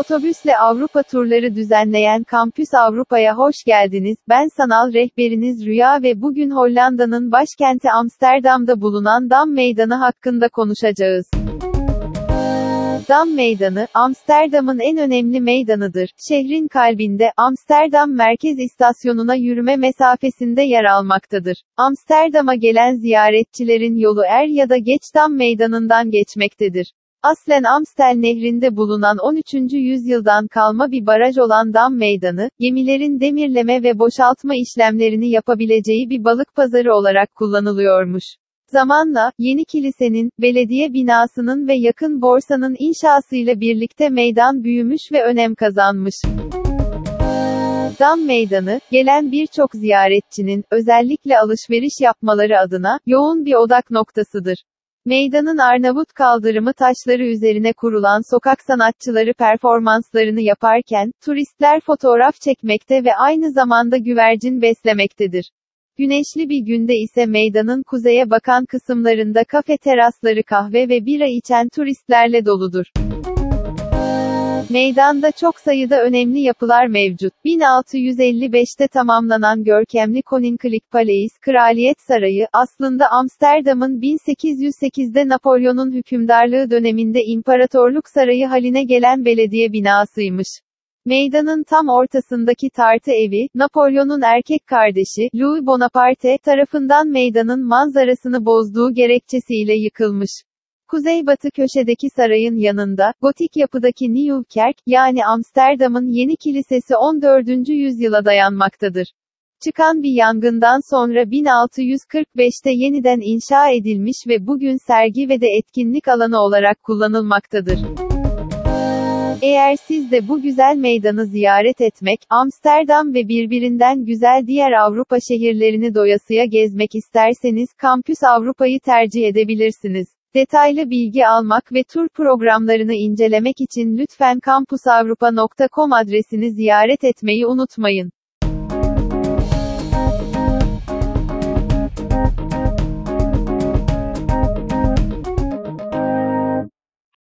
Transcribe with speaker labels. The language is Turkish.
Speaker 1: Otobüsle Avrupa turları düzenleyen Kampüs Avrupa'ya hoş geldiniz. Ben sanal rehberiniz Rüya ve bugün Hollanda'nın başkenti Amsterdam'da bulunan Dam Meydanı hakkında konuşacağız. Dam Meydanı, Amsterdam'ın en önemli meydanıdır. Şehrin kalbinde, Amsterdam Merkez İstasyonu'na yürüme mesafesinde yer almaktadır. Amsterdam'a gelen ziyaretçilerin yolu er ya da geç Dam Meydanı'ndan geçmektedir. Aslen Amstel Nehri'nde bulunan 13. yüzyıldan kalma bir baraj olan Dam Meydanı, gemilerin demirleme ve boşaltma işlemlerini yapabileceği bir balık pazarı olarak kullanılıyormuş. Zamanla, yeni kilisenin, belediye binasının ve yakın borsanın inşasıyla birlikte meydan büyümüş ve önem kazanmış. Dam Meydanı, gelen birçok ziyaretçinin, özellikle alışveriş yapmaları adına, yoğun bir odak noktasıdır. Meydanın Arnavut kaldırımı taşları üzerine kurulan sokak sanatçıları performanslarını yaparken, turistler fotoğraf çekmekte ve aynı zamanda güvercin beslemektedir. Güneşli bir günde ise meydanın kuzeye bakan kısımlarında kafe terasları kahve ve bira içen turistlerle doludur. Meydanda çok sayıda önemli yapılar mevcut. 1655'te tamamlanan görkemli Koninklijk Paleis, Kraliyet Sarayı, aslında Amsterdam'ın 1808'de Napolyon'un hükümdarlığı döneminde İmparatorluk Sarayı haline gelen belediye binasıymış. Meydanın tam ortasındaki tartı evi, Napolyon'un erkek kardeşi, Louis Bonaparte, tarafından meydanın manzarasını bozduğu gerekçesiyle yıkılmış. Kuzeybatı köşedeki sarayın yanında, gotik yapıdaki Nieuwkerk, yani Amsterdam'ın yeni kilisesi 14. yüzyıla dayanmaktadır. Çıkan bir yangından sonra 1645'te yeniden inşa edilmiş ve bugün sergi ve de etkinlik alanı olarak kullanılmaktadır. Eğer siz de bu güzel meydanı ziyaret etmek, Amsterdam ve birbirinden güzel diğer Avrupa şehirlerini doyasıya gezmek isterseniz Kampüs Avrupa'yı tercih edebilirsiniz. Detaylı bilgi almak ve tur programlarını incelemek için lütfen kampusavrupa.com adresini ziyaret etmeyi unutmayın.